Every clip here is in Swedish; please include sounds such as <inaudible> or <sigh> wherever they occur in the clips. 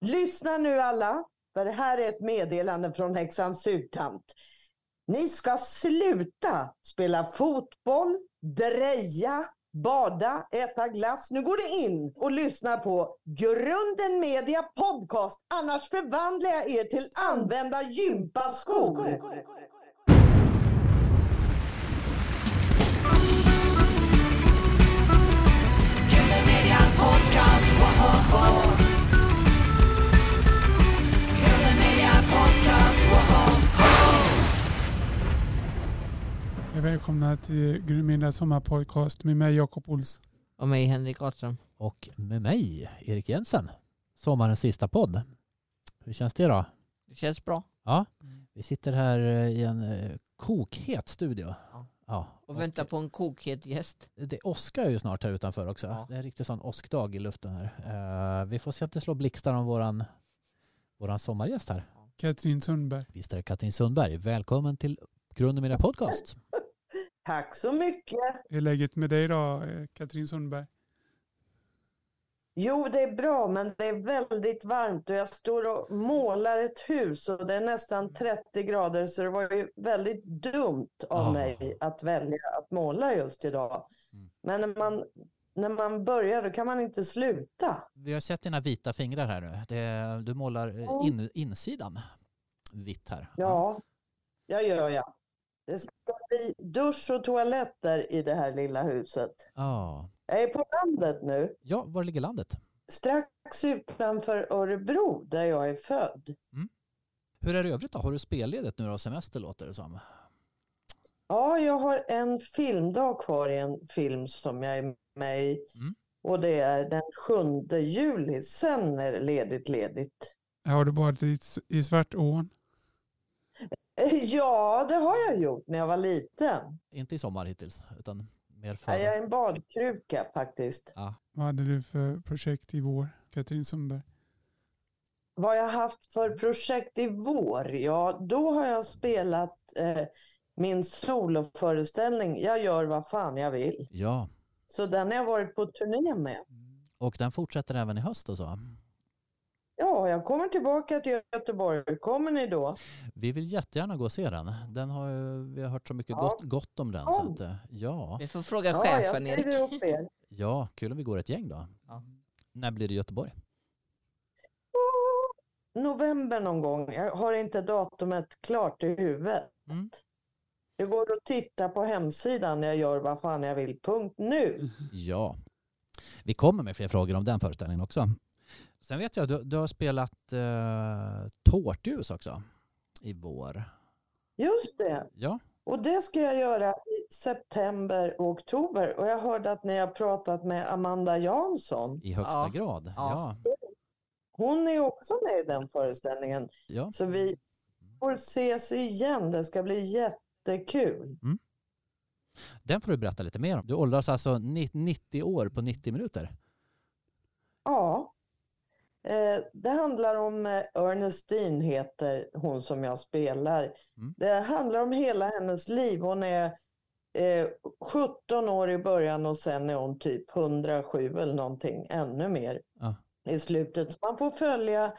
Lyssna nu alla, för det här är ett meddelande från häxan Surtant. Ni ska sluta spela fotboll, dreja, bada, äta glass. Nu går det in och lyssnar på Grunden Media Podcast. Annars förvandlar jag er till använda gympaskor. Grunden Media Podcast, wow, wow. Ja, Välkomna till Grundmyndiga sommarpodcast med mig Jakob Ols. Och mig Henrik Ahlström. Och med mig, Erik Jensen. Sommarens sista podd. Hur känns det då? Det känns bra. Ja, vi sitter här eh, i en eh, kokhet studio. Ja. Ja, Och väntar på en kokhet gäst. Det åskar ju snart här utanför också. Ja. Det är en riktig sån åskdag i luften här. Eh, vi får se att det slår blixtar om våran, våran sommargäst här. Katrin Sundberg. Visst är det Katrin Sundberg. Välkommen till Grunden Media Podcast. Tack så mycket. Hur är läget med dig då, eh, Katrin Sundberg? Jo, det är bra, men det är väldigt varmt och jag står och målar ett hus och det är nästan 30 grader så det var ju väldigt dumt av Ah. mig att välja att måla just idag. Mm. Men när man, när man börjar då kan man inte sluta. Vi har sett dina vita fingrar här nu. Det, du målar eh, Ja. in, insidan vitt här. Ja, jag gör jag. Det ska bli dusch och toaletter i det här lilla huset. Ja. Jag är på landet nu, ja, var ligger landet? strax utanför Örebro där jag är född. Hur är det i övrigt då? Har du spelledigt nu då? Semester låter det som. Ja, jag har en filmdag kvar i en film som jag är med i. Mm. Och det är den 7 juli. Sen är det ledigt, ledigt. Har du i, i Svartån? <laughs> Ja, det har jag gjort när jag var liten. Inte i sommar hittills, utan mer Jag är förr. en badkruka faktiskt. Ja. Vad hade du för projekt i vår, Katrin Sundberg? Vad jag haft för projekt i vår? Ja, då har jag spelat eh, min soloföreställning. Jag gör vad fan jag vill. ja, Så den har jag varit på turné med. och den fortsätter även i höst och så. Ja, jag kommer tillbaka till Göteborg. Kommer ni då? Vi vill jättegärna gå och se den. den har vi har hört så mycket Ja. gott, gott om den. Så Kom. att, eh, ja. Vi får fråga Ja, jag chefen Erik. upp er. ja, kul om vi går ett gäng då. Ja. När blir det Göteborg? november någon gång. Jag har inte datumet klart i huvudet. Mm. Det går att titta på hemsidan jag gör vad fan jag vill. Punkt nu. Ja. Vi kommer med fler frågor om den föreställningen också. Sen vet jag, du, du har spelat eh, Tårtljus också i vår. Just det. Ja, Och det ska jag göra i september och oktober. Och jag hörde att ni har pratat med Amanda Jansson. i högsta Ja. grad. Ja. Ja. Hon är också med i den föreställningen. Ja. Så vi får ses igen. Det ska bli jättekul. Den får du berätta lite mer om. Du åldras alltså ni- 90 år på 90 minuter. Ja. Eh, det handlar om eh, Ernestine heter hon som jag spelar. Mm. Det handlar om hela hennes liv. Hon är eh, 17 år i början och sen är hon typ 107 eller någonting, ännu mer Ja. i slutet. Så man får följa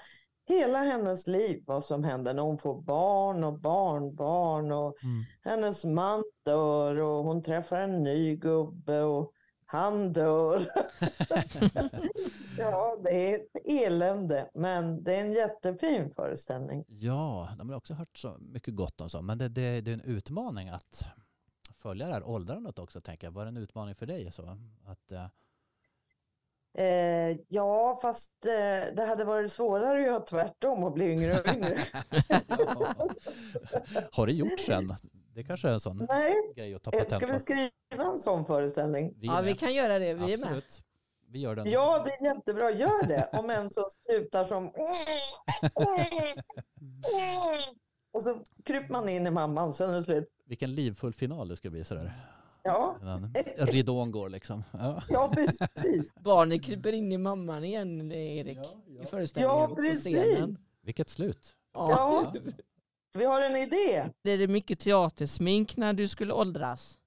hela hennes liv, vad som händer när hon får barn och barnbarn och Mm. hennes man dör och hon träffar en ny gubbe och han dör. <laughs> ja, det är elände, men det är en jättefin föreställning. Ja, de har också hört så mycket gott om så. Men det, det, det är en utmaning att följa det här åldrandet också, tänker jag. Var det en utmaning för dig? Så? Att, eh, Eh, ja, fast eh, det hade varit svårare att göra tvärtom och bli yngre och yngre. <laughs> har det gjorts sen? Det kanske är en sån Nej, grej att ta patent ska på. vi skriva en sån föreställning? Vi Ja, vi kan göra det. Vi är med. Absolut. Vi gör den. Ja, det är jättebra. Gör det. Om en som slutar som... <laughs> Och så kryper man in i mamman, sen är det slut. Vilken livfull final det ska bli sådär. Ja, Ridån går liksom. Ja. ja precis. <laughs> Barnet kryper in i mamman igen, Erik. I föreställningen. Ja, precis. Vilket slut. Ja. Ja, <laughs> vi har en idé. Blir det mycket teatersmink när du skulle åldras?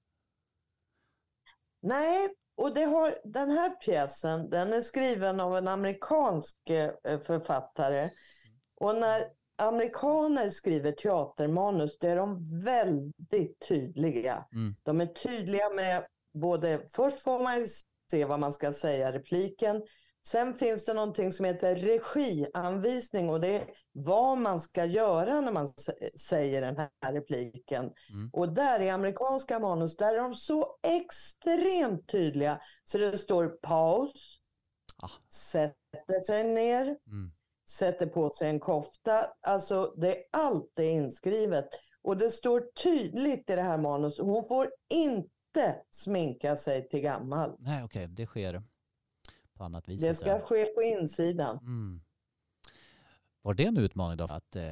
Nej, och det har, den här pjäsen den är skriven av en amerikansk eh, författare. Och när amerikaner skriver teatermanus då är de väldigt tydliga. Mm. De är tydliga med både, först får man se vad man ska säga, repliken. Sen finns det någonting som heter regianvisning och det är vad man ska göra när man säger den här repliken. Mm. Och där i amerikanska manus, där är de så extremt tydliga. Så det står paus, Ah. sätter sig ner, Mm. sätter på sig en kofta. Alltså det är allt är inskrivet. Och det står tydligt i det här manus, hon får inte sminka sig till gammal. Nej, okej, det sker på annat vis. Det ska ske på insidan. Mm. Var det en utmaning då? Att eh,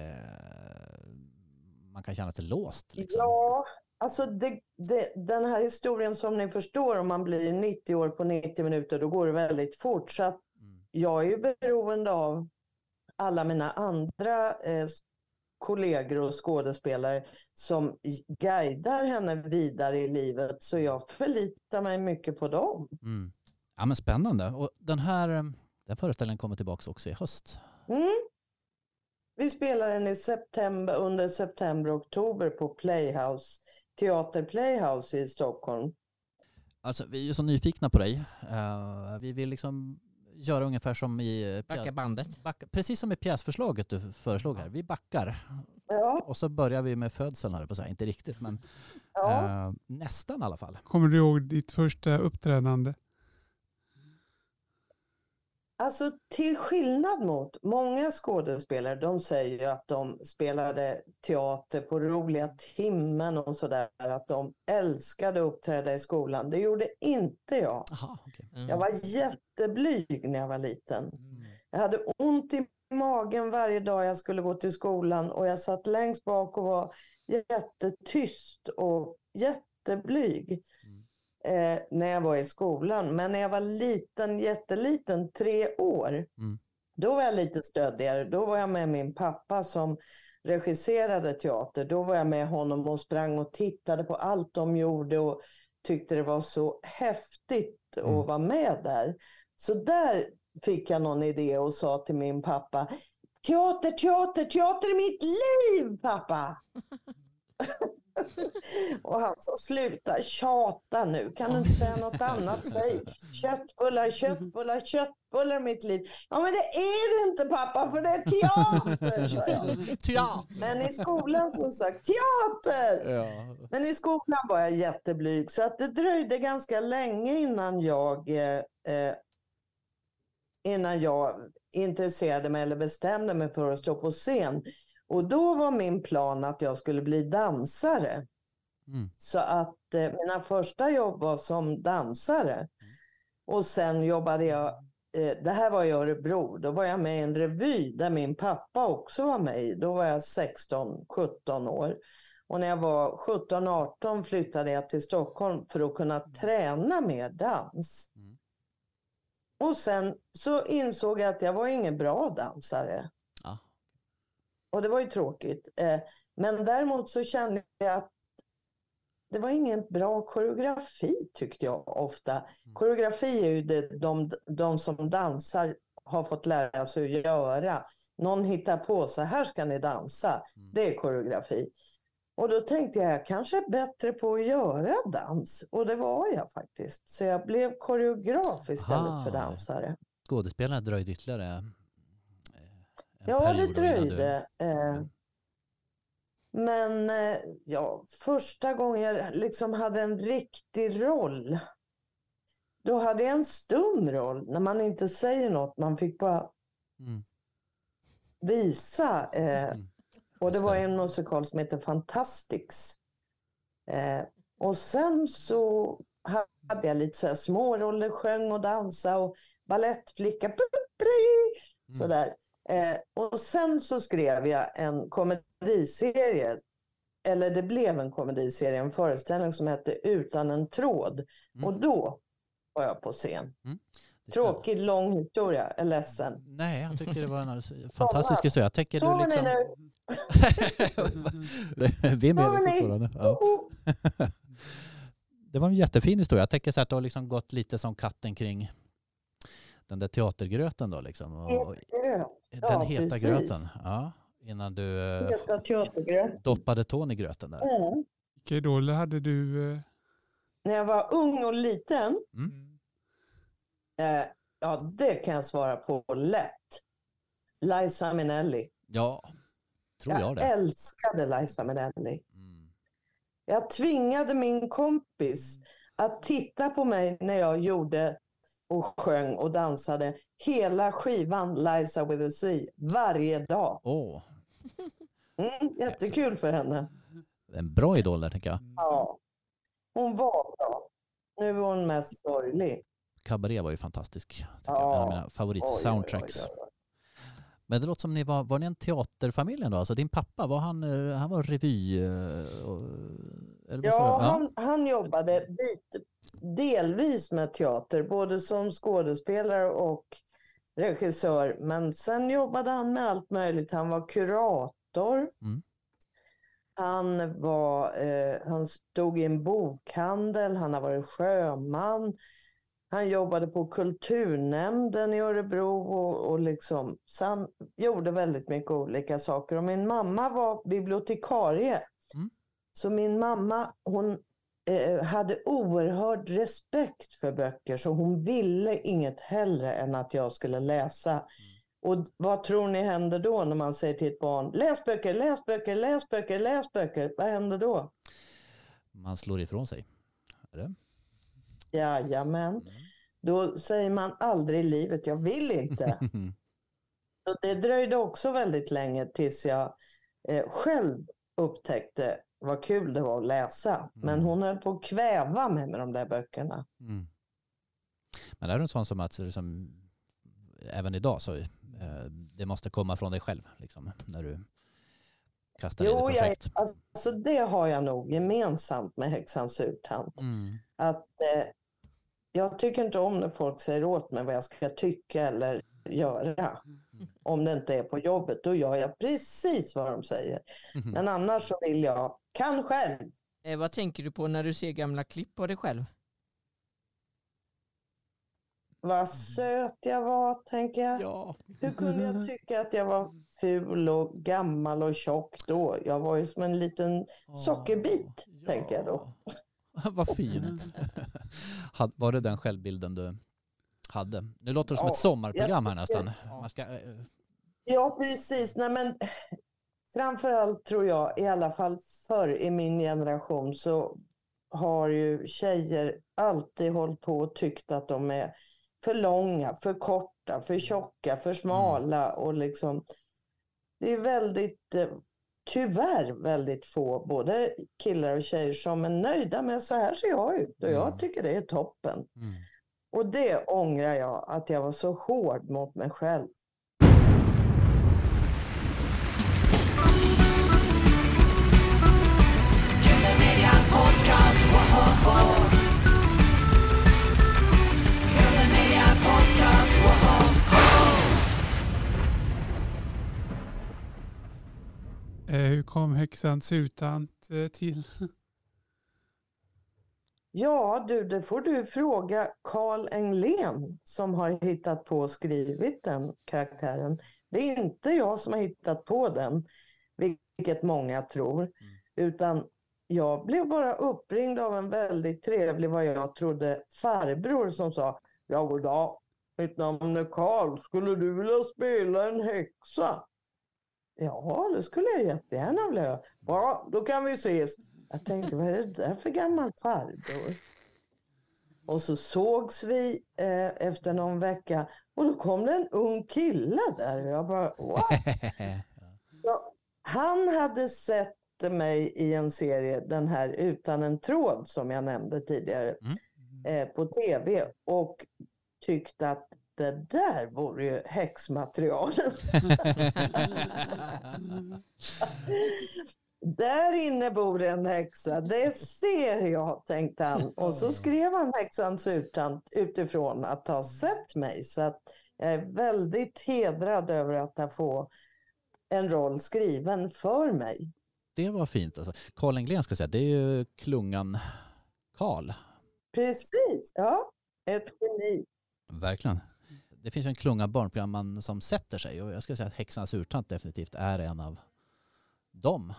man kan känna sig låst? Liksom? Ja, alltså det, det, den här historien som ni förstår, om man blir 90 år på 90 minuter, då går det väldigt fort. Så att Mm. jag är ju beroende av alla mina andra eh, kollegor och skådespelare som guidar henne vidare i livet. Så jag förlitar mig mycket på dem. Mm. Ja, men spännande. Och den här eh, den föreställningen kommer tillbaka också i höst. Mm. Vi spelar den i september, under september och oktober på Playhouse, Teater Playhouse i Stockholm. Alltså, vi är ju så nyfikna på dig. Eh, vi vill liksom göra ungefär som i... eh, Backa bandet. backa, precis som i pjäsförslaget du föreslog här. Vi backar Ja, och så börjar vi med födseln, här på så här. Inte riktigt, men ja. eh, nästan i alla fall. Kommer du ihåg ditt första uppträdande? Alltså till skillnad mot många skådespelare, de säger ju att de spelade teater på roliga timmen och sådär, att de älskade att uppträda i skolan. Det gjorde inte jag. Jaha, okej. Mm. Jag var jätteblyg när jag var liten. Mm. Jag hade ont i magen varje dag jag skulle gå till skolan och jag satt längst bak och var jättetyst och jätteblyg eh, när jag var i skolan. Men när jag var liten, jätteliten, tre år, Mm. då var jag lite stöddigare. Då var jag med min pappa som regisserade teater. Då var jag med honom och sprang och tittade på allt de gjorde och tyckte det var så häftigt Mm. att vara med där. Så där fick jag någon idé och sa till min pappa Teater, teater, teater är mitt liv pappa! <laughs> <laughs> och han sa sluta tjata nu, kan du inte säga något annat? Säg köttbullar, köttbullar, köttbullar mitt liv. Ja men det är det inte pappa för det är teater, <laughs> sa jag. Teater! Men i skolan som sagt, teater! Ja. Men i skolan var jag jätteblyg så att det dröjde ganska länge innan jag eh, eh, innan jag intresserade mig eller bestämde mig för att stå på scen. Och då var min plan att jag skulle bli dansare. Mm. Så att eh, mina första jobb var som dansare. Och sen jobbade jag, eh, det här var i Örebro, då var jag med i en revy där min pappa också var med. Då var jag 16-17 år. Och när jag var 17-18 flyttade jag till Stockholm för att kunna träna mer dans. Mm. Och sen så insåg jag att jag var ingen bra dansare. Och det var ju tråkigt. Eh, Men däremot så kände jag att det var ingen bra koreografi tyckte jag ofta. Koreografi är ju det de, de som dansar har fått lära sig att göra. Någon hittar på så här ska ni dansa. Mm. Det är koreografi. Och då tänkte jag, jag kanske är bättre på att göra dans. Och det var jag faktiskt. Så jag blev koreograf istället Aha. för dansare. Skådespelarna dröjde ytterligare Ja, det innan du- dröjde. Eh, men eh, ja, första gången jag liksom hade en riktig roll, då hade jag en stum roll när man inte säger något. Man fick bara Mm. visa. Eh, Mm. och det var en musikal som heter Fantastics. Eh, och sen så hade jag lite så här småroller, sjöng och dansa och balettflicka. pu- pli, Mm. Eh, och sen så skrev jag en komediserie, eller det blev en komediserie, en föreställning som hette Utan en tråd. Mm. Och då var jag på scen. Det jag. Tråkig, lång historia, jag är ledsen. Nej, jag tycker det var en <laughs> fantastisk historia. Jag tänker du liksom... <laughs> Vi är med dig fortfarande. Ja. <laughs> Det var en jättefin historia. Jag tänker så här att du har liksom gått lite som katten kring den där teatergröten då liksom. Och, den Ja, heta precis. gröten. Ja, innan du eh, doppade tån i gröten där. Mm. Vilka idoler hade du? eh? När jag var ung och liten, Mm. eh, ja det kan jag svara på lätt. Liza Minnelli. Ja, tror jag det. älskade Liza Minnelli. Mm. Jag tvingade min kompis att titta på mig när jag gjorde och sjöng och dansade hela skivan Liza with a C varje dag. Åh, Mm, jättekul för henne. en bra idol där tänker jag. Ja. Hon var bra. Nu är hon mest sorglig. Cabaret var ju fantastisk. tycker jag. Ja. En av mina Oj, oj, favorit-soundtracks. oj, oj. Men det låter som ni var, var ni en teaterfamilj ändå? Alltså din pappa, var han, eh, han var revy? eh, Eller Ja, du? han, han jobbade bit, delvis med teater, både som skådespelare och regissör. Men sen jobbade han med allt möjligt. Han var kurator. Mm. Han, var, eh, han stod i en bokhandel, han har varit sjöman. Han jobbade på kulturnämnden i Örebro och, och liksom, så han gjorde väldigt mycket olika saker. Och min mamma var bibliotekarie. Mm. Så min mamma, hon eh, hade oerhörd respekt för böcker så hon ville inget hellre än att jag skulle läsa. Och vad tror ni händer då när man säger till ett barn läs böcker, läs böcker, läs böcker, läs böcker? Vad händer då? Man slår ifrån sig. Det? Jajamän. Mm. Då säger man aldrig i livet, jag vill inte. <laughs> Och det dröjde också väldigt länge tills jag eh, själv upptäckte vad kul det var att läsa. Men Mm. hon höll på att kväva mig med de där böckerna. Mm. Men är du en sån som att liksom, även idag så eh, det måste komma från dig själv liksom, när du kastar in Jo, ett jag, projekt? alltså det har jag nog gemensamt med häxan Surtant. Mm. Att eh, jag tycker inte om när folk säger åt mig vad jag ska tycka eller göra. Om det inte är på jobbet, då gör jag precis vad de säger. Mm. Men annars så vill jag, kan själv. Eh, vad tänker du på när du ser gamla klipp på dig själv? Vad söt jag var, tänker jag. Ja. Hur kunde jag tycka att jag var ful och gammal och tjock då? Jag var ju som en liten sockerbit, tänker jag då. <laughs> Vad fint. <laughs> Var det den självbilden du hade? Nu låter det som Ja, ett sommarprogram här nästan. Ja. Man ska, eh, Ja, precis. Nej, men framförallt tror jag, i alla fall förr i min generation, så har ju tjejer alltid hållit på och tyckt att de är för långa, för korta, för tjocka, för smala och liksom. Det är väldigt, eh, tyvärr väldigt få, både killar och tjejer som är nöjda med så här ser jag ut och jag Mm. tycker det är toppen. mm. Och det ångrar jag, att jag var så hård mot mig själv. Media Podcast, hur kom häxan Sutant eh, till? <laughs> Ja, du, det får du fråga Carl Englén som har hittat på och skrivit den karaktären. Det är inte jag som har hittat på den, vilket många tror, utan jag blev bara uppringd av en väldigt trevlig, vad jag trodde, farbror som sa Ja, goddag, mitt namn är Carl, skulle du vilja spela en häxa? Ja, det skulle jag jättegärna vilja göra. Ja, då kan vi ses. Jag tänkte, vad är det där för gammal farbror? Och så sågs vi eh, efter någon vecka och då kom det en ung kille där. Och jag bara, what? <laughs> Ja, han hade sett mig i en serie, den här Utan en tråd som jag nämnde tidigare, Mm. eh, på tv och tyckte att det där vore ju häxmaterial. <laughs> Där inne bor en häxa, det ser jag, tänkte han. Och så skrev han häxan Surtant utifrån att ha sett mig. Så att jag är väldigt hedrad över att ha få en roll skriven för mig. Det var fint alltså. Carl Englén ska säga, det är ju klungan Karl. Precis, ja. Ett geni. Verkligen. Det finns ju en klunga barnprogram man, som sätter sig och jag skulle säga att Häxans urtant definitivt är en av dem.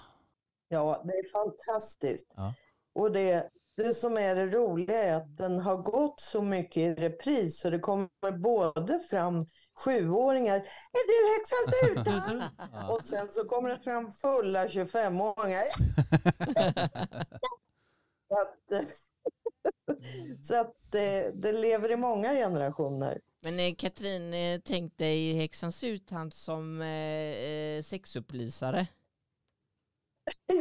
Ja, det är fantastiskt. Ja. Och det, det som är det roliga är att den har gått så mycket i repris så det kommer både fram sjuåringar. Är du häxans utan? <laughs> Ja. Och sen så kommer det fram fulla 25-åringar. <laughs> <laughs> så att, eh, så att det, det lever i många generationer. Men eh, Katrin, eh, tänk dig Häxans uthand som eh, eh, sexupplysare.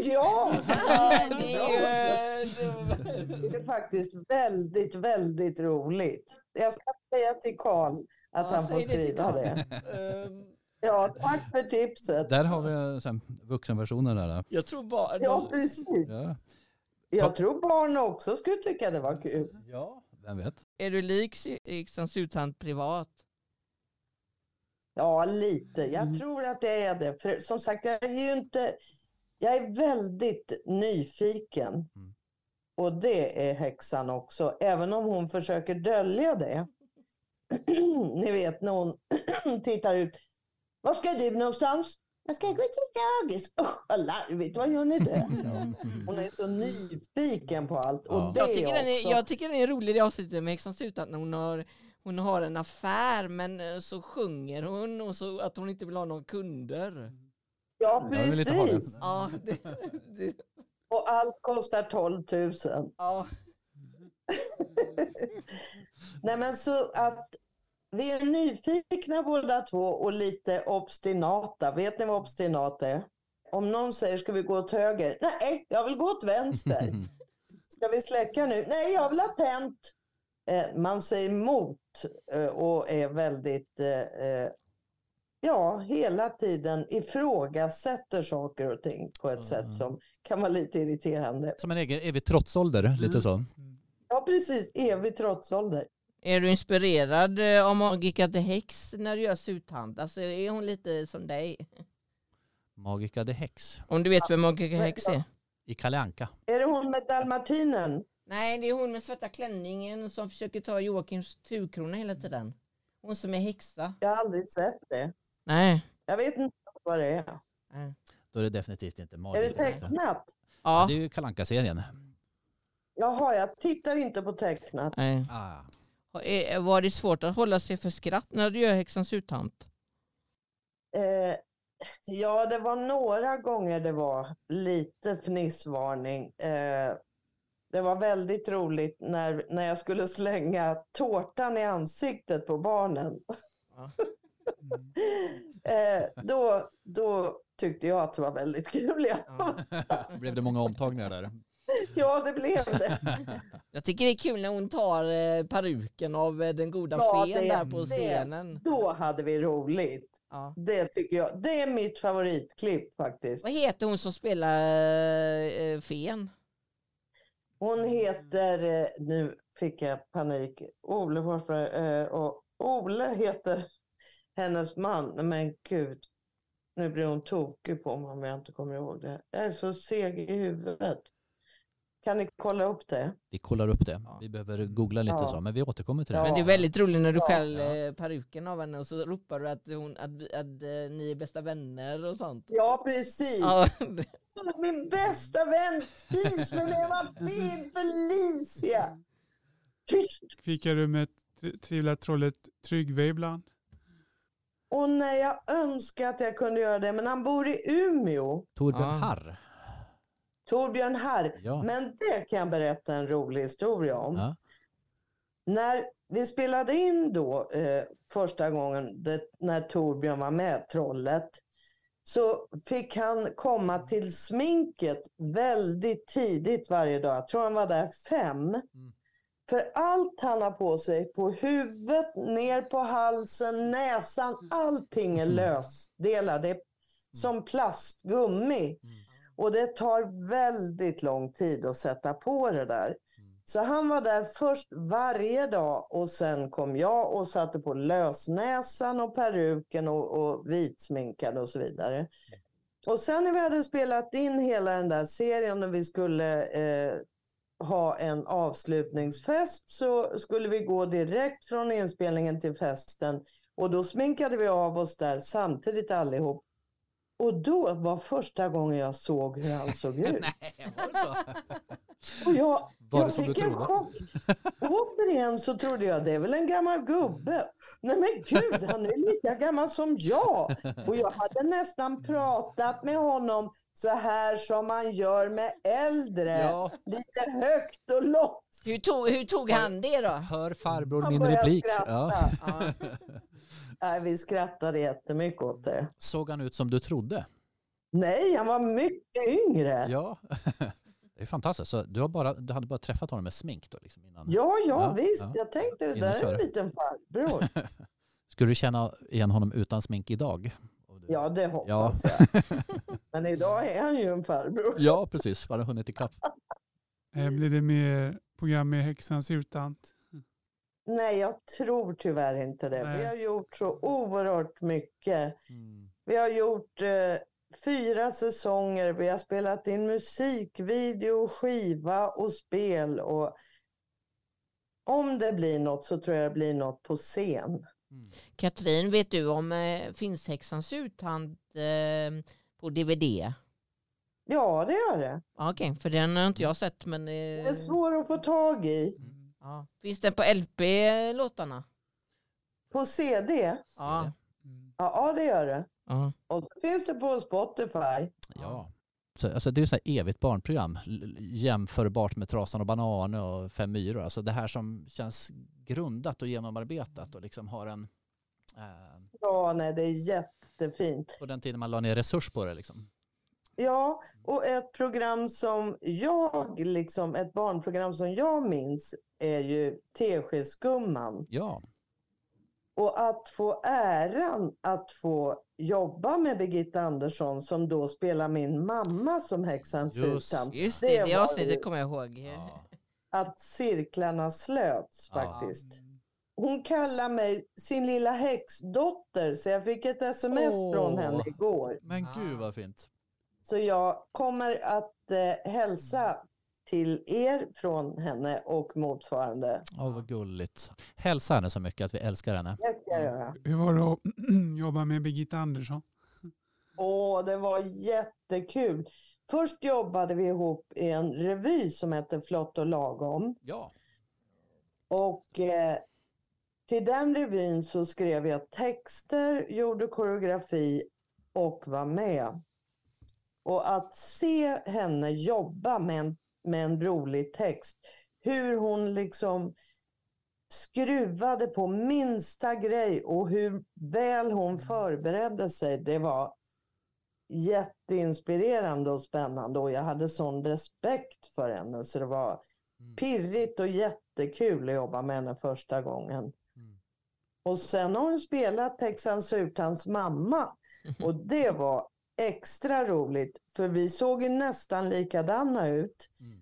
Ja! det är ju- Det är faktiskt väldigt, väldigt roligt. Jag ska säga till Karl att Ja, han får det skriva det. Ehm, Ja, tack för tipset. Där har vi sen vuxenversionen där. Jag tror bara... Ja, precis. Ja. Jag tror barn också skulle tycka det var kul. ja, vem vet. Är du lik Häxans uthand privat? Ja, lite. Jag tror att det är det. För som sagt, jag är ju inte... Jag är väldigt nyfiken. Mm. Och det är häxan också, även om hon försöker dölja det. <clears throat> Ni vet när hon <clears throat> tittar ut. Var ska du någonstans? Jag ska gå till dagis. Usch, vad larvigt. Vad gör ni där? <laughs> Hon är så nyfiken på allt. Ja. Och det Jag tycker, den också. är, jag tycker den är rolig det avsnittet med Häxans uthand när hon har, hon har en affär men eh, så sjunger hon och så att hon inte vill ha några kunder. Ja, precis. Ja, det, det, Och allt kostar 12 000. ja. <laughs> Nej men så att vi är nyfikna båda två och lite obstinata. Vet ni vad obstinat är? Om någon säger ska vi gå åt höger? Nej, jag vill gå åt vänster. <laughs> Ska vi släcka nu? Nej, jag vill ha tänt. Eh, man säger emot eh, och är väldigt, eh, ja, hela tiden ifrågasätter saker och ting på ett sätt som kan vara lite irriterande. Som en egen evig trotsålder, lite så. Ja, precis. Evig trotsålder. Är du inspirerad eh, av Magica the Hex när du gör suthand? Alltså är hon lite som dig? Magica the Hex Om du vet vem Magica Hex är? i Kalle Anka. Är det hon med dalmatinen? Nej, det är hon med svarta klänningen som försöker ta Joakims turkrona hela tiden. Hon som är häxa. Jag har aldrig sett det. Nej. Jag vet inte vad det är. Nej. Då är det definitivt inte Är det Magica the Hex. tecknat? Ja. Det är ju Kalle Anka-serien. Jaha, jag tittar inte på tecknat. Nej. Ah. Var det svårt att hålla sig för skratt när du gör häxans uthand? Eh, ja, det var några gånger det var lite fnissvarning. Eh, det var väldigt roligt när, när jag skulle slänga tårtan i ansiktet på barnen. Ja. <laughs> eh, då, då tyckte jag att det var väldigt kul. Ja. <laughs> Blev det många omtagningar där? ja det blev det. <laughs> Jag tycker det är kul när hon tar eh, peruken av eh, den goda Ja, fen det- där på det- scenen. Då hade vi roligt. Ja. Det tycker jag. Det är mitt favoritklipp faktiskt. Vad heter hon som spelar eh, fen? Hon heter, eh, nu fick jag panik, Ole Forsberg. Och Ole heter hennes man. Men gud, nu blir hon tokig på mig om jag inte kommer ihåg det. Jag är så seg i huvudet. Kan ni kolla upp det? Vi kollar upp det. Ja. Vi behöver googla lite Ja. så, men vi återkommer till det. Ja. Men det är väldigt roligt när du Ja. skäl Ja. eh, peruken av henne och så ropar du att, hon, att, vi- att eh, ni är bästa vänner och sånt. Ja, precis. Ja, Min bästa vän Fis, men det var fin Felicia. Fikar du med tri- trivla trollet Tryggve ibland? Och när jag önskar att jag kunde göra det, men han bor i Umeå, Torbjörn. Harr. Torbjörn Herr. Ja. Men det kan jag berätta en rolig historia om. Ja. När vi spelade in då eh, första gången det, när Torbjörn var med, trollet, så fick han komma till sminket väldigt tidigt varje dag. Jag tror han var där fem. För allt han har på sig, på huvudet, ner på halsen, näsan, allting är lösdelar. Det är som plastgummi. Och det tar väldigt lång tid att sätta på det där. Så han var där först varje dag och sen kom jag och satte på lösnäsan och peruken och, och vitsminkade och så vidare. Och sen när vi hade spelat in hela den där serien och vi skulle eh, ha en avslutningsfest så skulle vi gå direkt från inspelningen till festen och då sminkade vi av oss där samtidigt allihop. Och då var första gången jag såg hur han såg <laughs> ut. Nej, var det så? Och jag, Var det jag fick en chock. Återigen så trodde jag det är väl en gammal gubbe. Nej men gud, han är lika gammal som jag. Och jag hade nästan pratat med honom så här som man gör med äldre. Ja, Lite högt och långt. Hur tog, hur tog han det då? hör farbror Han min replik. skratta. Ja. Ja. <laughs> Nej, vi skrattade jättemycket åt det. Såg han ut som du trodde? Nej, han var mycket yngre. Ja, Ja. <laughs> Det är fantastiskt. Så du, har bara, du hade bara träffat honom med smink då? Liksom, innan. ja, Ja, visst. ja. Jag tänkte det där är en liten farbror. <laughs> Skulle du känna igen honom utan smink idag? Ja, det Ja. hoppas jag. <laughs> Men idag är han ju en farbror. ja, precis. Bara hunnit ikapp. Eh, Blir det mer program med häxans urtant? Nej, jag tror tyvärr inte det. Vi Nej. har gjort så oerhört mycket. Mm. Vi har gjort eh, fyra säsonger. Vi har spelat in musikvideo, skiva och spel. Och om det blir något så tror jag det blir något på scen. Mm. Katrin, vet du om eh, finns häxans uthand eh, på DVD? Ja, det gör det. Okej, för den har inte jag sett men... Det är Eh, svårt att få tag i. ja. Finns den på LP-låtarna? På CD? Ja. Ja, det gör det. ja. Och så finns det på Spotify. Ja. Så, alltså, det är ju så här evigt barnprogram. Jämförbart med Trasan och Banan och Fem myror. Alltså det här som känns grundat och genomarbetat och liksom har en... Eh, Ja, nej, det är jättefint. på den tiden man la ner resurs på det liksom. Ja, och ett program som jag, liksom ett barnprogram som jag minns är ju Teskedsgumman. Ja. Och att få äran att få jobba med Birgitta Andersson som då spelar min mamma som häxans Just. urtant. Just Det det, det avsnittet kommer jag ihåg. ja. Att cirklarna slöts Ja. faktiskt. Hon kallar mig sin lilla häxdotter så jag fick ett sms Åh. från henne igår. Men gud vad fint. Så jag kommer att eh, hälsa till er från henne och motsvarande. Åh vad gulligt. Hälsa henne så mycket att vi älskar henne. Det ska jag göra. Hur var det att <clears throat> jobba med Birgitta Andersson? Åh, det var jättekul. Först jobbade vi ihop i en revy som hette Flott och lagom. Ja. Och eh, till den revyn så skrev jag texter, gjorde koreografi och var med. Och att se henne jobba med en, med en rolig text, hur hon liksom skruvade på minsta grej och hur väl hon förberedde sig, det var jätteinspirerande och spännande och jag hade sån respekt för henne så det var Mm. pirrigt och jättekul att jobba med henne första gången. Mm. Och sen har hon spelat Texans Urtans mamma <laughs> och det var extra roligt för vi såg ju nästan likadana ut. Mm.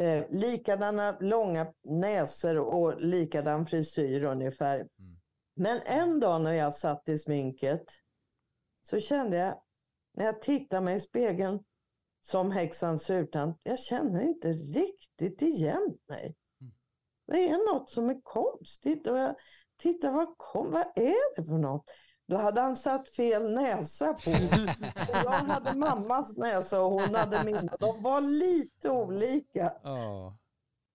Eh, likadana långa näsor och likadan frisyr ungefär. Mm. Men en dag när jag satt i sminket så kände jag när jag tittade mig i spegeln som häxans urtant, jag känner inte riktigt igen mig. Mm. Det är något som är konstigt och jag tittar, vad, kom, vad är det för något? Då hade han satt fel näsa på. Jag hade mammas näsa och hon hade min. De var lite olika.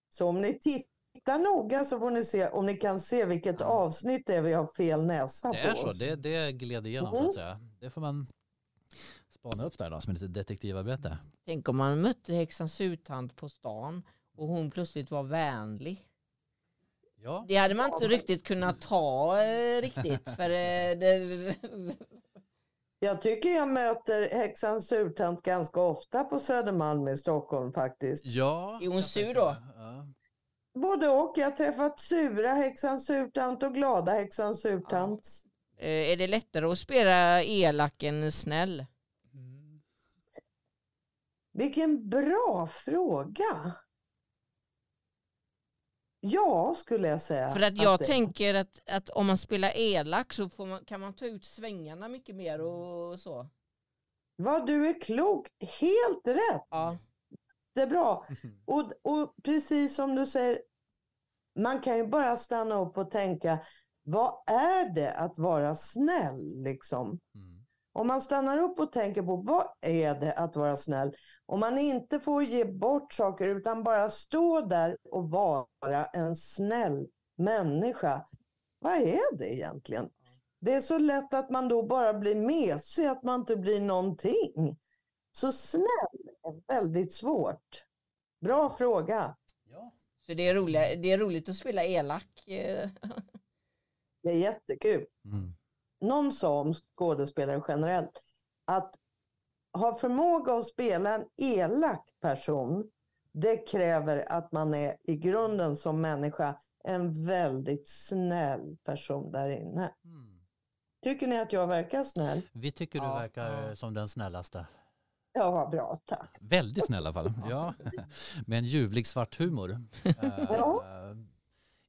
Så om ni tittar noga så får ni se om ni kan se vilket avsnitt det är vi har fel näsa Det på. är så. oss. Det, det gled igenom så Mhm. att säga. Det får man spana upp där då som ett litet detektivarbete. Tänk om man mötte häxans uthand på stan och hon plötsligt var vänlig. Ja. Det hade man Ja, inte men- riktigt kunnat ta eh, riktigt. <laughs> För eh, det, Jag tycker jag möter häxans urtant ganska ofta på Södermalm i Stockholm faktiskt. Ja. Är hon sur då? Ja. Både och. Jag har träffat sura häxans urtant och glada häxans urtant. eh, är det lättare att spela elak än snäll? Mm. Vilken bra fråga. Ja, skulle jag säga. För att jag det- tänker att, att om man spelar elak så får man, kan man ta ut svängarna mycket mer och så. Vad du är klok. Helt rätt. Ja. jättebra. <laughs> Och, och precis som du säger, man kan ju bara stanna upp och tänka, vad är det att vara snäll liksom? Mm. Om man stannar upp och tänker på vad är det att vara snäll? Om man inte får ge bort saker utan bara stå där och vara en snäll människa. Vad är det egentligen? Det är så lätt att man då bara blir mesig, att man inte blir någonting. Så snäll är väldigt svårt. Bra fråga. Ja. Så det är, roliga, det är roligt att spela elak. eh. Det är jättekul. Mm. Någon sa om skådespelare generellt att ha förmåga att spela en elak person, det kräver att man är i grunden som människa en väldigt snäll person där inne. Mm. Tycker ni att jag verkar snäll? Vi tycker du Ja. verkar Ja. som den snällaste. Ja, vad bra, tack. Väldigt snäll i alla fall. <laughs> Ja. <laughs> Med en ljuvlig svart humor. <laughs> Eh, Ja.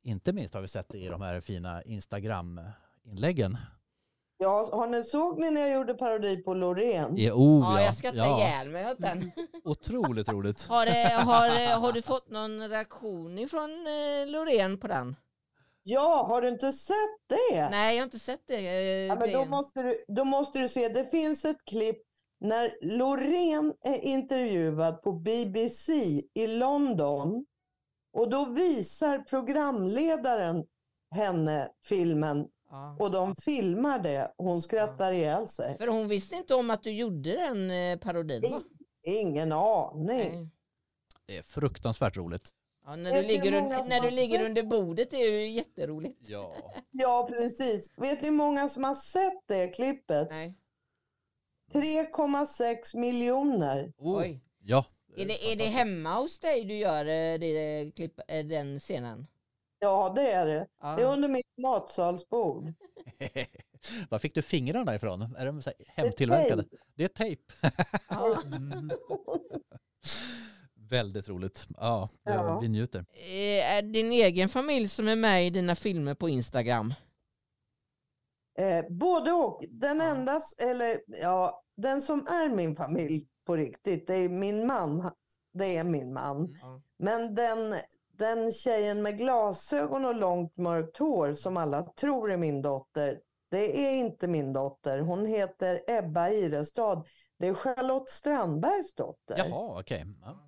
Inte minst har vi sett det i de här fina Instagram-inläggen. Ja, har ni såg ni när jag gjorde parodi på Loreen? Ja, oh, Ja, ja. jag skrattar ja. ihjäl mig åt den. <laughs> Otroligt roligt. Har, eh, <laughs> har, eh, har du fått någon reaktion ifrån eh, Loreen på den? Ja, har du inte sett det? Nej, jag har inte sett det. eh, Ja, men då, måste du, då måste du se, det finns ett klipp när Loreen är intervjuad på BBC i London. Och då visar programledaren henne filmen Ja. och de filmar det. Hon skrattar ihjäl sig. För hon visste inte om att du gjorde den eh, parodin va? Ingen aning. Nej. Det är fruktansvärt roligt. Ja, när, du ligger, un- när du ligger under bordet är ju jätteroligt. Ja. <laughs> Ja, precis. Vet ni hur många som har sett det klippet? Nej. 3,6 miljoner. Oh. Oj. Ja. Är det, är det hemma hos dig du gör eh, det, klipp, eh, den scenen? Ja, det är det. Ja. Det är under mitt matsalsbord. <laughs> Var fick du fingrarna ifrån? Är de så hemtillverkade? Det är tejp. <laughs> Mm. Väldigt roligt. Ja, det- Ja. vi njuter. Eh, Är din egen familj som är med i dina filmer på Instagram? Eh, både och. Den Ja. enda, eller ja, den som är min familj på riktigt, det är min man. Det är min man. Ja. Men den, den tjejen med glasögon och långt mörkt hår som alla tror är min dotter, det är inte min dotter. Hon heter Ebba Irestad. Det är Charlotte Strandbergs dotter. Jaha, okej. Ja.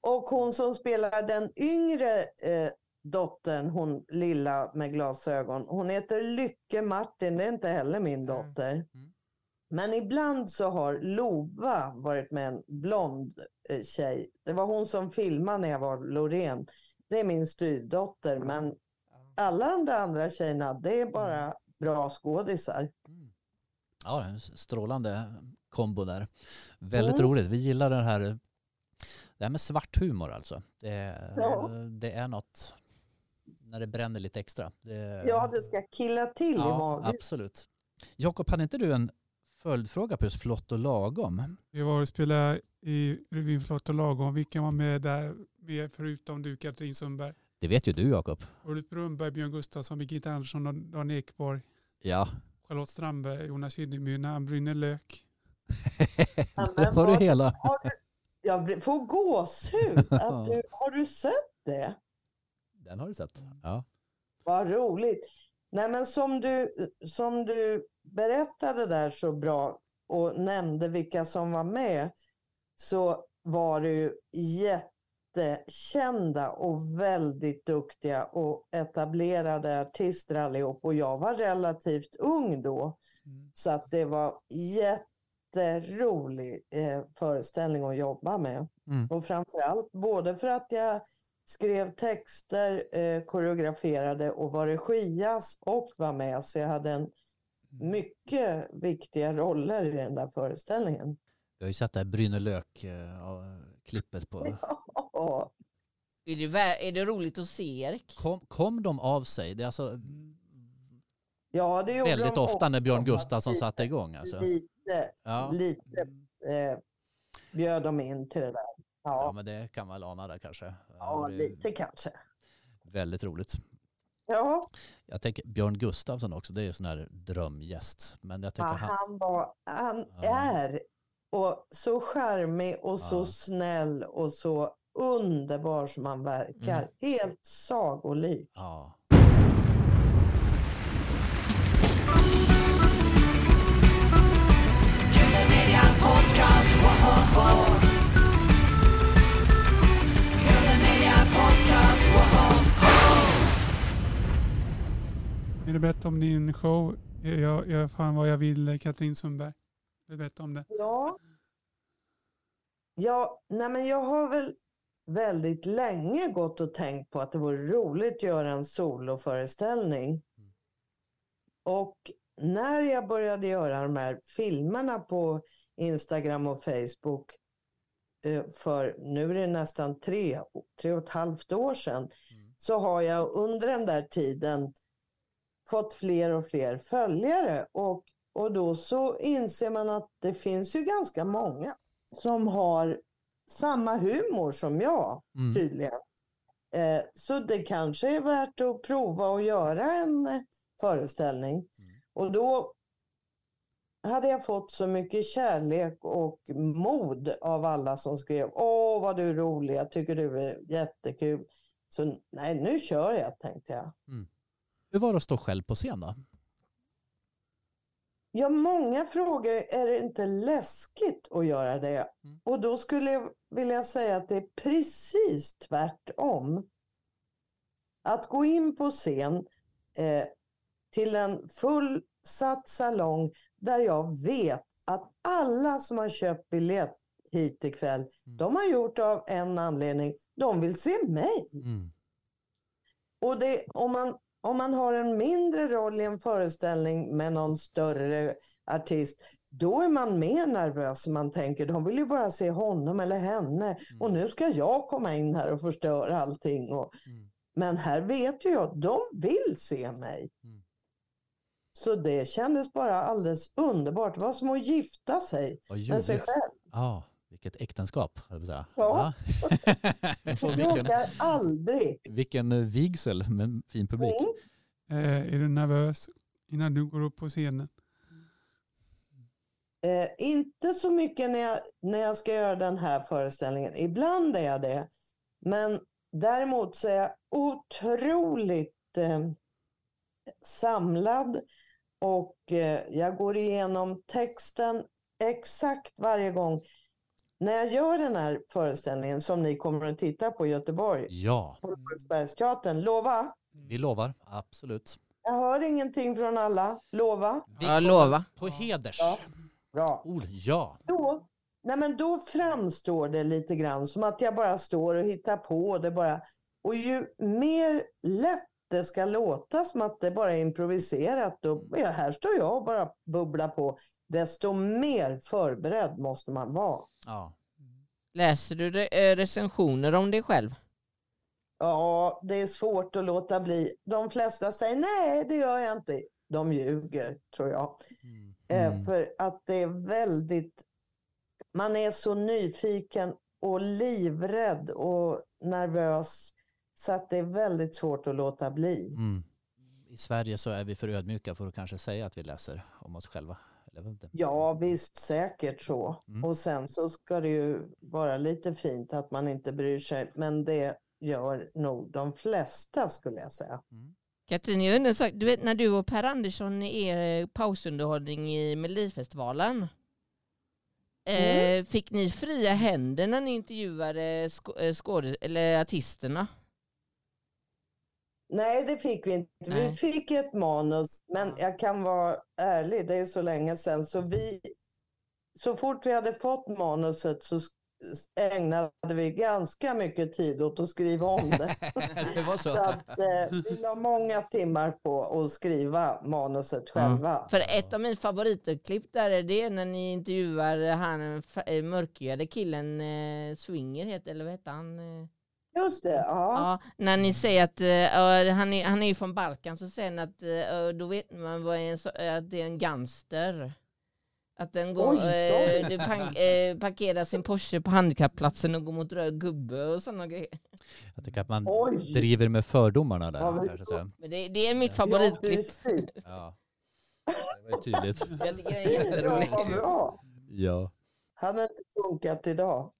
Och hon som spelar den yngre eh, dottern, hon lilla med glasögon, hon heter Lycke Martin, det är inte heller min dotter. Mm. Men ibland så har Lova varit med en blond eh, tjej. Det var hon som filmade när jag var Loreen. Det är min styvdotter, men alla de där andra tjejerna, det är bara bra skådisar. Mm. Ja, en strålande kombo där. Väldigt Mm. roligt. Vi gillar det här, det här med svart humor alltså. Det, Ja. det är något när det bränner lite extra. Det, Ja, det ska killa till i ja, magen. absolut. Jakob, hade inte du en följdfråga på just Flott och lagom? Vi var och spelade i revyn Flott och lagom. Vilka var med där förutom du Katrin Sundberg? Det vet ju du Jakob. Ulf Brunnberg, Björn Gustafsson, Birgitta Andersson, och Dan Ekborg, Ja. Charlotte Strandberg, Jonas Kinneby, när han brinner lök. <laughs> Det var vad- hela. Har du, jag får gåshud. <laughs> Att du, har du sett det? Den har du sett. Ja. Vad roligt. Nej, men som du, som du berättade där så bra och nämnde vilka som var med så var det ju jättekända och väldigt duktiga och etablerade artister allihop. Och jag var relativt ung då. Mm. Så att det var jätterolig eh, föreställning att jobba med. Mm. Och framförallt både för att jag skrev texter, eh, koreograferade och var regias och var med. Så jag hade en mycket viktiga roller i den där föreställningen. Vi har ju sett det här Bryne Lök-klippet på... <laughs> Ja, Är det, är det roligt att se Erik? Kom, kom de av sig? Det är alltså Ja, det gjorde väldigt de ofta när Björn. Gustafsson satte igång. Alltså. Lite, Ja. lite eh, bjöd de in till det där. ja, Ja, men det kan man väl ana där kanske. ja lite kanske. Väldigt roligt. Ja, Jag tänker Björn Gustafsson också, det är ju sån här drömgäst. Men jag tycker ja, han, han, var, han Ja. är Och så charmig och så Ja. snäll och så underbar som han verkar. Mm. Helt sagolik. Ja. Podcast, Podcast! Vill du berätta om din show? Jag, jag fan vad jag vill, Katrin Sundberg. Vill du berätta om det? Ja. Ja, nej men jag har väl väldigt länge gått och tänkt på att det vore roligt att göra en soloföreställning. Och när jag började göra de här filmerna på Instagram och Facebook eh, för nu är det nästan tre, tre och ett halvt år sedan, så har jag under den där tiden fått fler och fler följare. Och, och då så inser man att det finns ju ganska många som har samma humor som jag Mm. tydligen. Eh, så det kanske är värt att prova att göra en eh, föreställning. Och då hade jag fått så mycket kärlek och mod av alla som skrev Åh vad du är rolig, jag tycker du är jättekul. Så nej, nu kör jag tänkte jag. Hur var det att stå själv på scen då? Ja, många frågor är det inte läskigt att göra det. Mm. Och då skulle jag vilja säga att det är precis tvärtom. Att gå in på scen eh, till en fullsatt salong där jag vet att alla som har köpt biljett hit ikväll, de har gjort av en anledning. De vill se mig. Mm. Och det, om, man, om man har en mindre roll i en föreställning med någon större artist, då är man mer nervös. Man tänker, de vill ju bara se honom eller henne. Och nu ska jag komma in här och förstöra allting. Och, Mm. Men här vet ju jag, de vill se mig. Mm. Så det kändes bara alldeles underbart. Det var som att gifta sig med sig själv. Ja, vilket äktenskap, höll jag säga. Ja. Ja. <laughs> <laughs> Vilken, aldrig. vilken eh, vigsel med fin publik. Mm. Eh, är du nervös innan du går upp på scenen? Eh, inte så mycket när jag, när jag ska göra den här föreställningen. Ibland är jag det. Men däremot så är jag otroligt eh, samlad och eh, jag går igenom texten exakt varje gång. När jag gör den här föreställningen som ni kommer att titta på i Göteborg, Ja, på Lorensbergsteatern, lova. vi lovar. Absolut. Jag hör ingenting från alla, lova. Vi Ja, lova. På heders. Ja. Bra. Ord, ja. då, nej men då framstår det lite grann som att jag bara står och hittar på det bara. Och ju mer lätt det ska låta som att det bara är improviserat, då, ja, här står jag och bara bubblar på, desto mer förberedd måste man vara. ja. Läser du eh, recensioner om dig själv? Ja, det är svårt att låta bli. De flesta säger nej, det gör jag inte. De ljuger, tror jag. Mm. Eh, Mm. För att det är väldigt, man är så nyfiken och livrädd och nervös så att det är väldigt svårt att låta bli. Mm. I Sverige så är vi för ödmjuka för att kanske säga att vi läser om oss själva. Ja, visst säkert så. Mm. Och sen så ska det ju vara lite fint att man inte bryr sig, men det gör nog de flesta skulle jag säga. Mm. Katrin, jag undrar en sak. Du vet när du och Per Andersson är pausunderhållning i Melodifestivalen. Eh, fick ni fria händer när ni intervjuade skå- eh, eller artisterna? Nej, det fick vi inte. Nej. Vi fick ett manus, men jag kan vara ärlig, det är så länge sedan. Så, vi, så fort vi hade fått manuset så ägnade vi ganska mycket tid åt att skriva om det. <laughs> det var så. <laughs> så att, eh, vi la många timmar på att skriva manuset själva. För ett av mina favoritklipp där är det när ni intervjuar han eh, mörkhyade killen eh, Swinger heter, eller vad heter han? Just det, ja. Ja, när ni säger att ja, han, är, han är ju från Balkan så säger ni att eh, då vet man vad en, eh, att det är en gangster. Att den går, Oj, eh, du pan, eh, parkerar sin Porsche på handikappplatsen och går mot röd gubbe och sådana grejer. Jag tycker att man Oj! driver med fördomarna där. Ja, så. Men det, det är mitt Ja, favoritklipp. Ja. Det var ju tydligt. Jag tycker det är Ja, jätteroligt. bra. Ja. Hade inte funkat idag.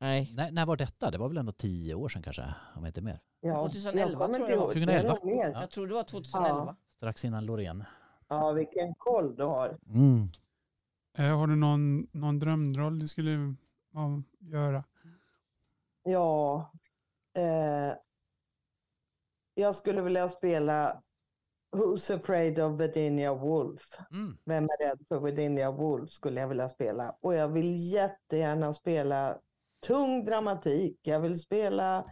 Nej. När, när var detta? Det var väl ändå tio år sedan kanske, om inte mer. Ja, 2011 jag tror jag det ihåg. var. Det är 2011. nog mer. Ja. Jag tror det var 2011. Strax innan Loreen. Ja, vilken koll du har. Mm. Eh, har du någon, någon drömroll du skulle ja, göra? Ja, eh, jag skulle vilja spela Who's afraid of Virginia Woolf? Mm. Vem är rädd för Virginia Woolf skulle jag vilja spela. Och jag vill jättegärna spela tung dramatik. Jag vill spela,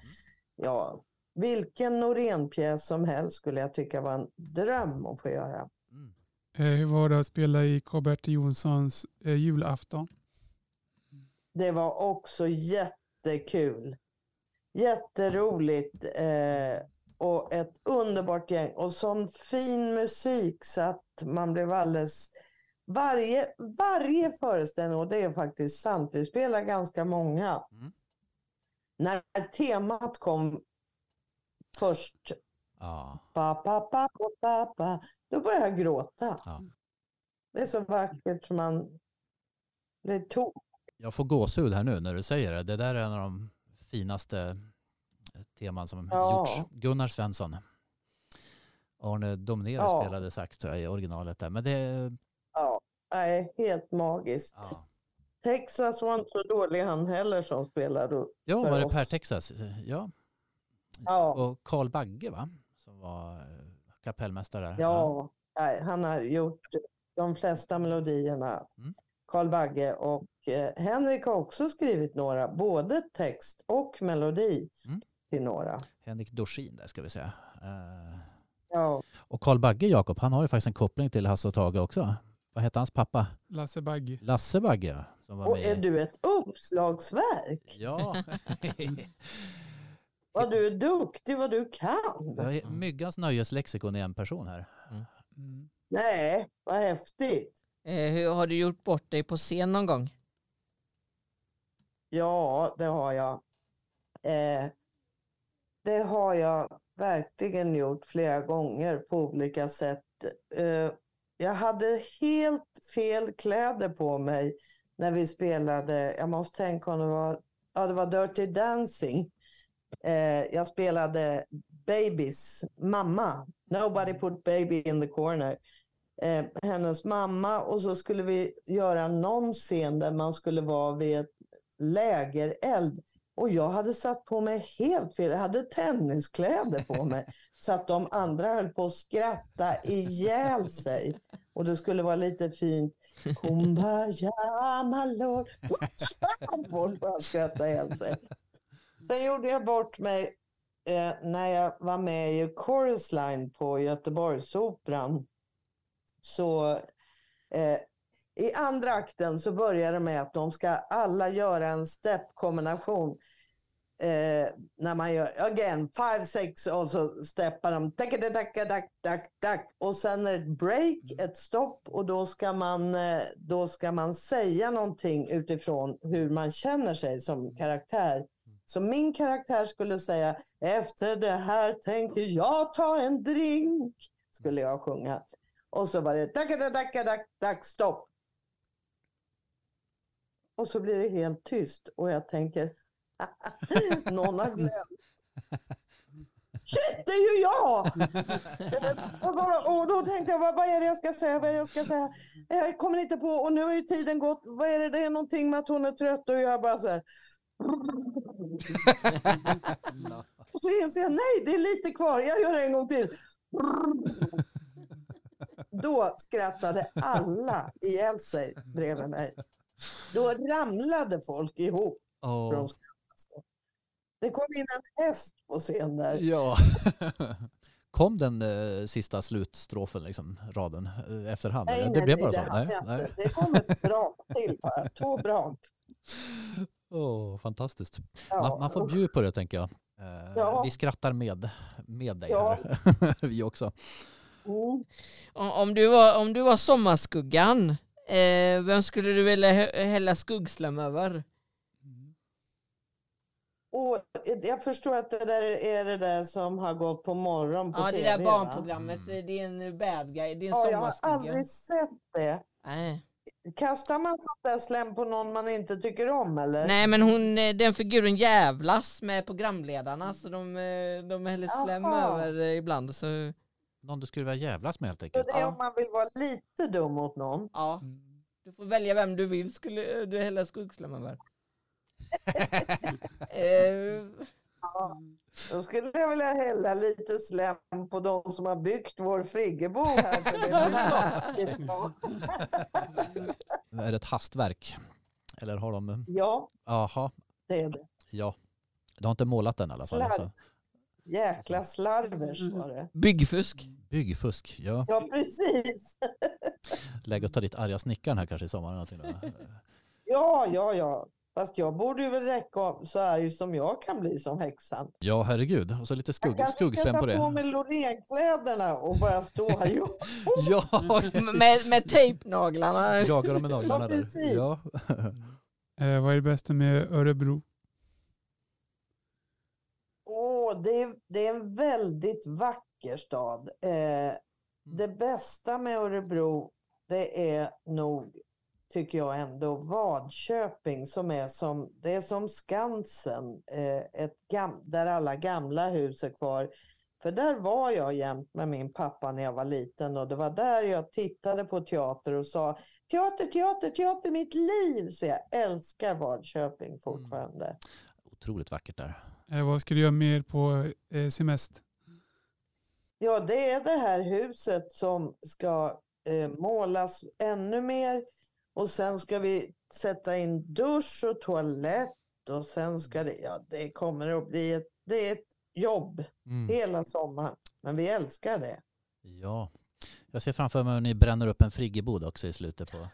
ja, vilken Norén-pjäs som helst skulle jag tycka var en dröm att få göra. Mm. Eh, hur var det att spela i Karl-Bertil Jonssons eh, julafton? Det var också jättekul. Jätteroligt eh, och ett underbart gäng och sån fin musik så att man blev alldeles... Varje, varje föreställning, och det är faktiskt sant, vi spelar ganska många. Mm. När temat kom först, Ja. pa, pa, pa, pa, pa, då började jag gråta. Ja. Det är så vackert som man... Det tog Jag får gåshud här nu när du säger det. Det där är en av de finaste teman som Ja. gjorts. Gunnar Svensson. Arne Domnér Ja. spelade sax tror jag, i originalet där. Men det... Nej, helt magiskt. Ja, Texas var inte så dålig han heller som spelade. ja För var det. Per Texas? Ja. Ja, Och Karl Bagge va? Som var eh, kapellmästare där. ja nej, han har gjort de flesta melodierna. Mm. Bagge och eh, Henrik har också skrivit några, både text och melodi Mm. till några. Henrik Dorsin där ska vi säga. Eh, Ja, Och Karl Bagge, Jakob, han har ju faktiskt en koppling till Hasse och Tage också. Vad hette hans pappa? Lasse Bagge. Lasse Bagge. Som var och med. är du ett uppslagsverk? Ja. <laughs> Vad du är duktig, vad du kan. Jag är Myggans nöjeslexikon i en person här. Mm. Nej, vad häftigt. Eh, hur, har du gjort bort dig på scen någon gång? Ja, det har jag. Eh, det har jag verkligen gjort flera gånger på olika sätt. Eh, jag hade helt fel kläder på mig när vi spelade, jag måste tänka om det var, ja det var Dirty Dancing. Eh, jag spelade Babys mamma, Nobody put baby in the corner. Eh, hennes mamma och så skulle vi göra någon scen där man skulle vara vid ett lägereld. Och jag hade satt på mig helt fel. Jag hade tenniskläder på mig. <laughs> så att de andra höll på att skratta ihjäl sig. Och det skulle vara lite fint. Kumbaya, my lord. <laughs> Folk bara skrattade ihjäl sig. Sen gjorde jag bort mig eh, när jag var med i Chorus Line på Göteborgsoperan. Så eh, i andra akten så börjar det med att de ska alla göra en step-kombination. Eh, när man gör, again, five, six och så steppar de, tack, tack, tack, tack, tack. Och sen är det ett break, ett stopp och då ska man, eh, då ska man säga någonting utifrån hur man känner sig som karaktär. Så min karaktär skulle säga, efter det här tänker jag ta en drink, skulle jag sjunga. Och så var det tack, tack, tack, tack, stopp. Och så blir det helt tyst och jag tänker, <laughs> någon har glömt. Shit, det är ju jag! <laughs> och, bara, och då tänkte jag, vad, vad är det jag ska säga? Vad är det jag ska säga? Jag kommer inte på, och nu har ju tiden gått. Vad är det? Det är någonting med att hon är trött och jag bara så här. <laughs> Och så inser jag, nej, det är lite kvar. Jag gör det en gång till. Då skrattade alla ihjäl sig bredvid mig. Då ramlade folk ihop. Så. Det kom in en häst på scen där. Ja. <laughs> Kom den eh, sista slutstrofen, liksom, raden, eh, efterhand? Nej, nej, det blev bara det så? Nej, nej. Det kom ett brak till bara. Två brak. <laughs> Åh, fantastiskt. Ja. Man, man får bjuda på det, tänker jag. Eh, Ja. Vi skrattar med, med dig Ja. här. <laughs> vi också. Mm. Om, om, du var, om du var sommarskuggan, eh, vem skulle du vilja hä- hälla skuggslam över? Och jag förstår att det där är det där som har gått på morgon på Ja, det TV. där va? barnprogrammet, det är en bad guy, det är en Ja, jag har aldrig sett det. Nej. kastar man sånt där slem på någon man inte tycker om eller? Nej men hon, eh, den figuren jävlas med programledarna så de, eh, de häller slem över eh, ibland. Så, Någon du skulle vilja jävlas med helt enkelt. det är om man vill vara lite dum mot någon. ja, Mm. du får välja vem du vill skulle du hälla skuggslem över. <laughs> eh, Ja. Då skulle jag vilja hälla lite slem på de som har byggt vår friggebo här. För det <laughs> är. <laughs> Är det ett hastverk? Eller har de... Ja, Jaha, det är det. ja. Du har inte målat den i alla fall? Slarv. Alltså. Jäkla slarvers var det. byggfusk. Byggfusk, ja. Ja, precis. <laughs> Lägg och ta dit arga snickaren här kanske i sommar. Ja, ja, ja. Fast jag borde ju väl räcka av så arg som jag kan bli som häxan. Ja, herregud. Och så lite Jag skugg, kanske ska ta på på det. mig Lorenkläderna och bara stå här. <laughs> Ja, med, med tejpnaglarna. jagar dem med naglarna Ja, där. Ja. Eh, vad är det bästa med Örebro? Det, är, det är en väldigt vacker stad. Eh, det bästa med Örebro, det är nog, tycker jag ändå, Vadköping som är som, det är som Skansen, eh, ett gam, där alla gamla hus är kvar. För där var jag jämt med min pappa när jag var liten och det var där jag tittade på teater och sa teater, teater, teater, mitt liv! Så jag älskar Vadköping fortfarande. Otroligt vackert där. Eh, vad ska du göra mer på eh, semester? Ja, det är det här huset som ska eh, målas ännu mer och sen ska vi sätta in dusch och toalett och sen ska det, ja det kommer att bli ett, det är ett jobb Mm. hela sommaren. Men vi älskar det. Ja. Jag ser framför mig att ni bränner upp en friggebod också i slutet på... eh,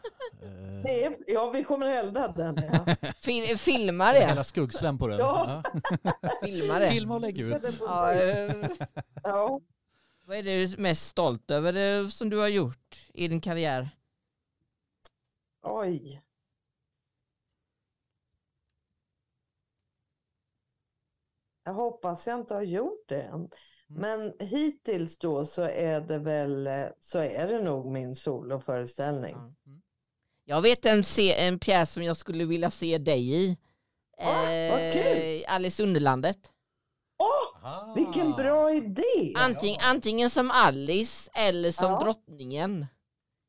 det är, ja, vi kommer elda den. Ja. <laughs> Fil, filma det. Hela skuggslem på den. Ja. <laughs> Filma det. Filma och lägg ut. Ja, eh, Ja. vad är du mest stolt över eh, som du har gjort i din karriär? Oj. Jag hoppas jag inte har gjort det än. Men hittills då så är det väl så är det nog min soloföreställning. Ja. Jag vet en, en pjäs som jag skulle vilja se dig i. Ah, vad kul. Eh, Alice Underlandet. Åh, Ah. vilken bra idé! Anting, Antingen som Alice eller som Ja. drottningen.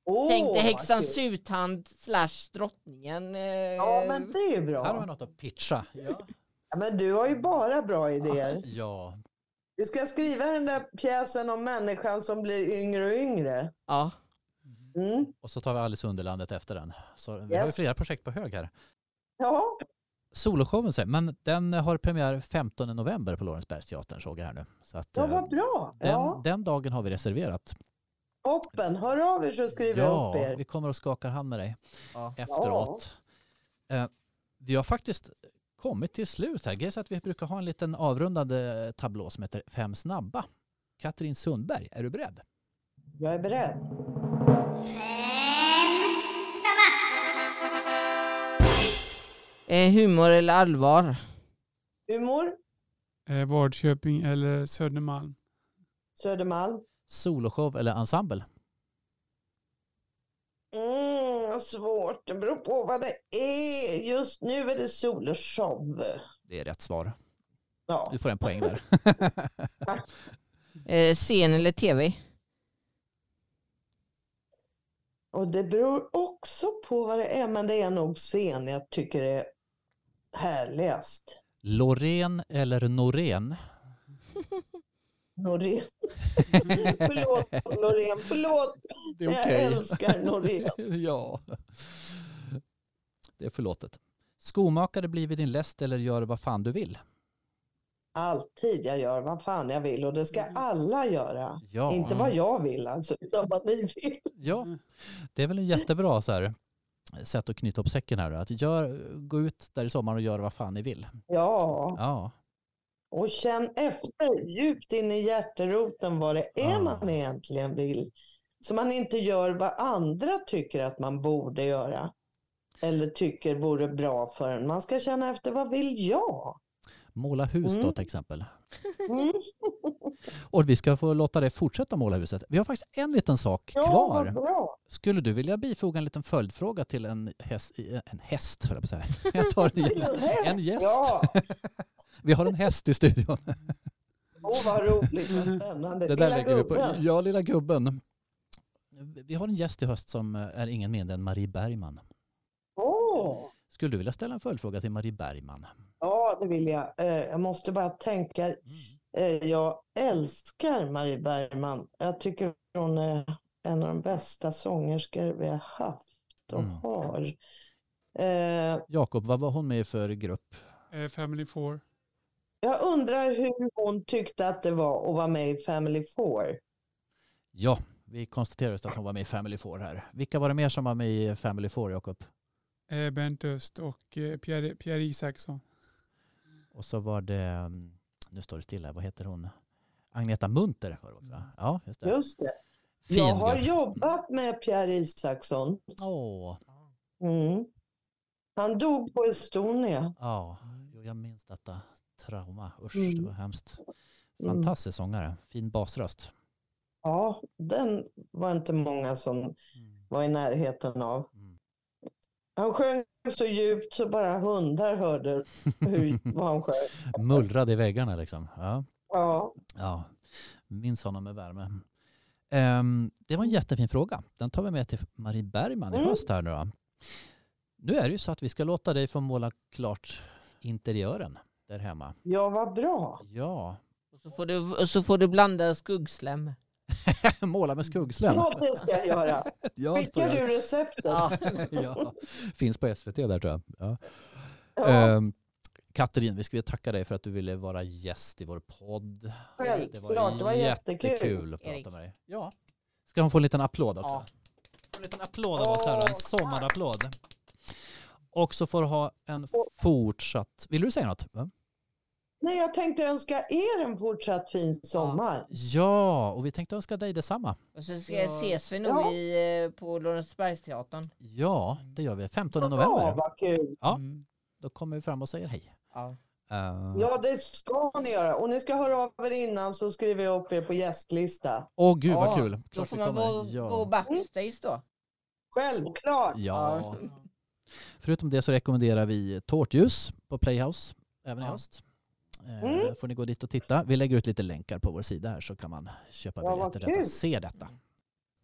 Åh, Tänk dig vad häxan kul. Suthand slash drottningen. eh, Ja, men det är ju Här har vi bra. något att pitcha. Ja. Ja, men du har ju bara bra idéer. ja. Vi ska skriva den där pjäsen om människan som blir yngre och yngre. Ja. Mm. Och så tar vi Alice i Underlandet efter den. Så vi har ju Yes. flera projekt på hög här. Ja, Soloshowen, men den har premiär 15 november på Lorensbergsteatern såg jag här nu. Så att, ja, eh, vad bra. den, Ja, den dagen har vi reserverat. toppen. Hör av er så skriver jag upp Ja, er. vi kommer och skakar hand med dig Ja. efteråt. Eh, vi har faktiskt kommit till slut här. Grejen att vi brukar ha en liten avrundande tablå som heter Fem snabba. Katrin Sundberg, är du beredd? Jag är beredd. Eh, humor eller allvar? Humor, Eh, Vadköping eller Södermalm? Södermalm. Soloshow eller ensemble? Vad svårt. Det beror på vad det är. Just nu är det sol och show. Det är rätt svar. Ja. Du får en poäng där. <laughs> Eh, scen eller tv? Och det beror också på vad det är, men det är nog scen jag tycker är härligast. Loreen eller Norén? Norén. <laughs> förlåt Norén, förlåt. Det Jag älskar Norén. <laughs> ja. Det är förlåtet. Skomakare blir vid din läst eller gör vad fan du vill. Alltid jag gör vad fan jag vill och det ska alla göra. Ja. Inte vad jag vill alltså, utan vad ni vill. Ja, det är väl en jättebra så här, sätt att knyta upp säcken här. Att gör, gå ut där i sommar och gör vad fan ni vill. Ja, Ja, och känn efter djupt in i hjärteroten vad det är Ja. man egentligen vill. Så man inte gör vad andra tycker att man borde göra. Eller tycker vore bra för en. Man ska känna efter vad vill jag? måla hus då Mm. till exempel. Mm. <laughs> Och vi ska få låta dig fortsätta måla huset. Vi har faktiskt en liten sak Ja, kvar. bra. Skulle du vilja bifoga en liten följdfråga till en häst? En häst, höll jag på att säga. <laughs> Jag tar igen. En gäst. Ja, <laughs> Vi har en häst i studion. åh vad roligt, vad spännande. Det där Lilla lägger vi på. gubben. Ja, lilla gubben. Vi har en gäst i höst som är ingen mindre än Marie Bergman. Åh, Skulle du vilja ställa en följdfråga till Marie Bergman? Ja, det vill jag. Eh, Jag måste bara tänka. eh, Jag älskar Marie Bergman. Jag tycker hon är en av de bästa sångerskor vi har haft och Mm. har. Eh, Jakob, vad var hon med i för grupp? Family Four. Jag undrar hur hon tyckte att det var att vara med i Family Four. Ja, vi konstaterar just att hon var med i Family Four här. Vilka var det mer som var med i Family Four, Jakob? Eh, Bernt Öst och eh, Pierre, Pierre Isaksson. Och så var det, mm, nu står det stilla, vad heter hon? Agneta Munter var det också. Ja, just det. Just det. Fin jag har grupp. jobbat med Pierre Isaksson. Åh, Mm. Han dog på Estonia. ja, jag minns detta trauma. Usch, Mm. det var hemskt. Mm. Fantastisk sångare, fin basröst. Ja, den var inte många som var i närheten av. Mm. Han sjöng så djupt så bara hundar hörde hur, <laughs> vad han sjöng. Mullrade i väggarna liksom. Ja, Ja, ja. minns honom med värme. Ehm, det var en jättefin fråga. Den tar vi med till Marie Bergman i Mm. höst här nu då. Nu är det ju så att vi ska låta dig få måla klart interiören där hemma. ja vad bra. Ja, Och så får du, och så får du blanda skuggslem. <laughs> måla med skuggslem. Ja, det ska jag göra. <laughs> Ja, Skickar du receptet? Ja. <laughs> ja. Finns på SVT där tror jag. Ja. Ja, Ehm, Katrin, vi skulle tacka dig för att du ville vara gäst i vår podd. Det Självklart, det var jättekul. jättekul att prata med dig. Ja. Ska hon få en liten applåd också? Ja. En liten applåd av oss här, en sommarapplåd. Och så får du ha en fortsatt... Vill du säga något? Va? Nej, jag tänkte önska er en fortsatt fin sommar. Ja, och vi tänkte önska dig detsamma. Och så ska, Ja. ses vi nog Ja. i, eh, på Lorensbergsteatern. Ja, det gör vi. 15 Ja, november. vad kul. Ja. Mm. Då kommer vi fram och säger hej. Ja. Uh, Ja, det ska ni göra. Och ni ska höra av er innan så skriver jag upp er på gästlista. Åh gud vad Ja, kul. Då Klart får vi man kommer. gå, ja. gå backstage då. Självklart. Ja. Förutom det så rekommenderar vi Tårtljus på Playhouse även i Ja. höst. Eh, Mm. Får ni gå dit och titta. Vi lägger ut lite länkar på vår sida här så kan man köpa Ja, biljetter detta. Se detta.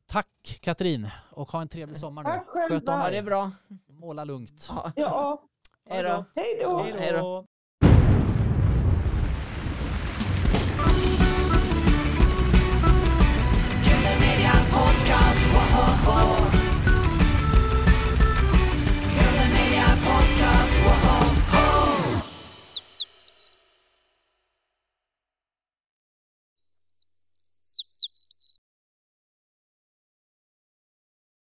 Tack Katrin och ha en trevlig sommar nu. Tack själva. Sköt om det är dig. bra. Måla lugnt. Ja. Ja, <laughs> Hej då. hej då. Hej då. Media Podcast.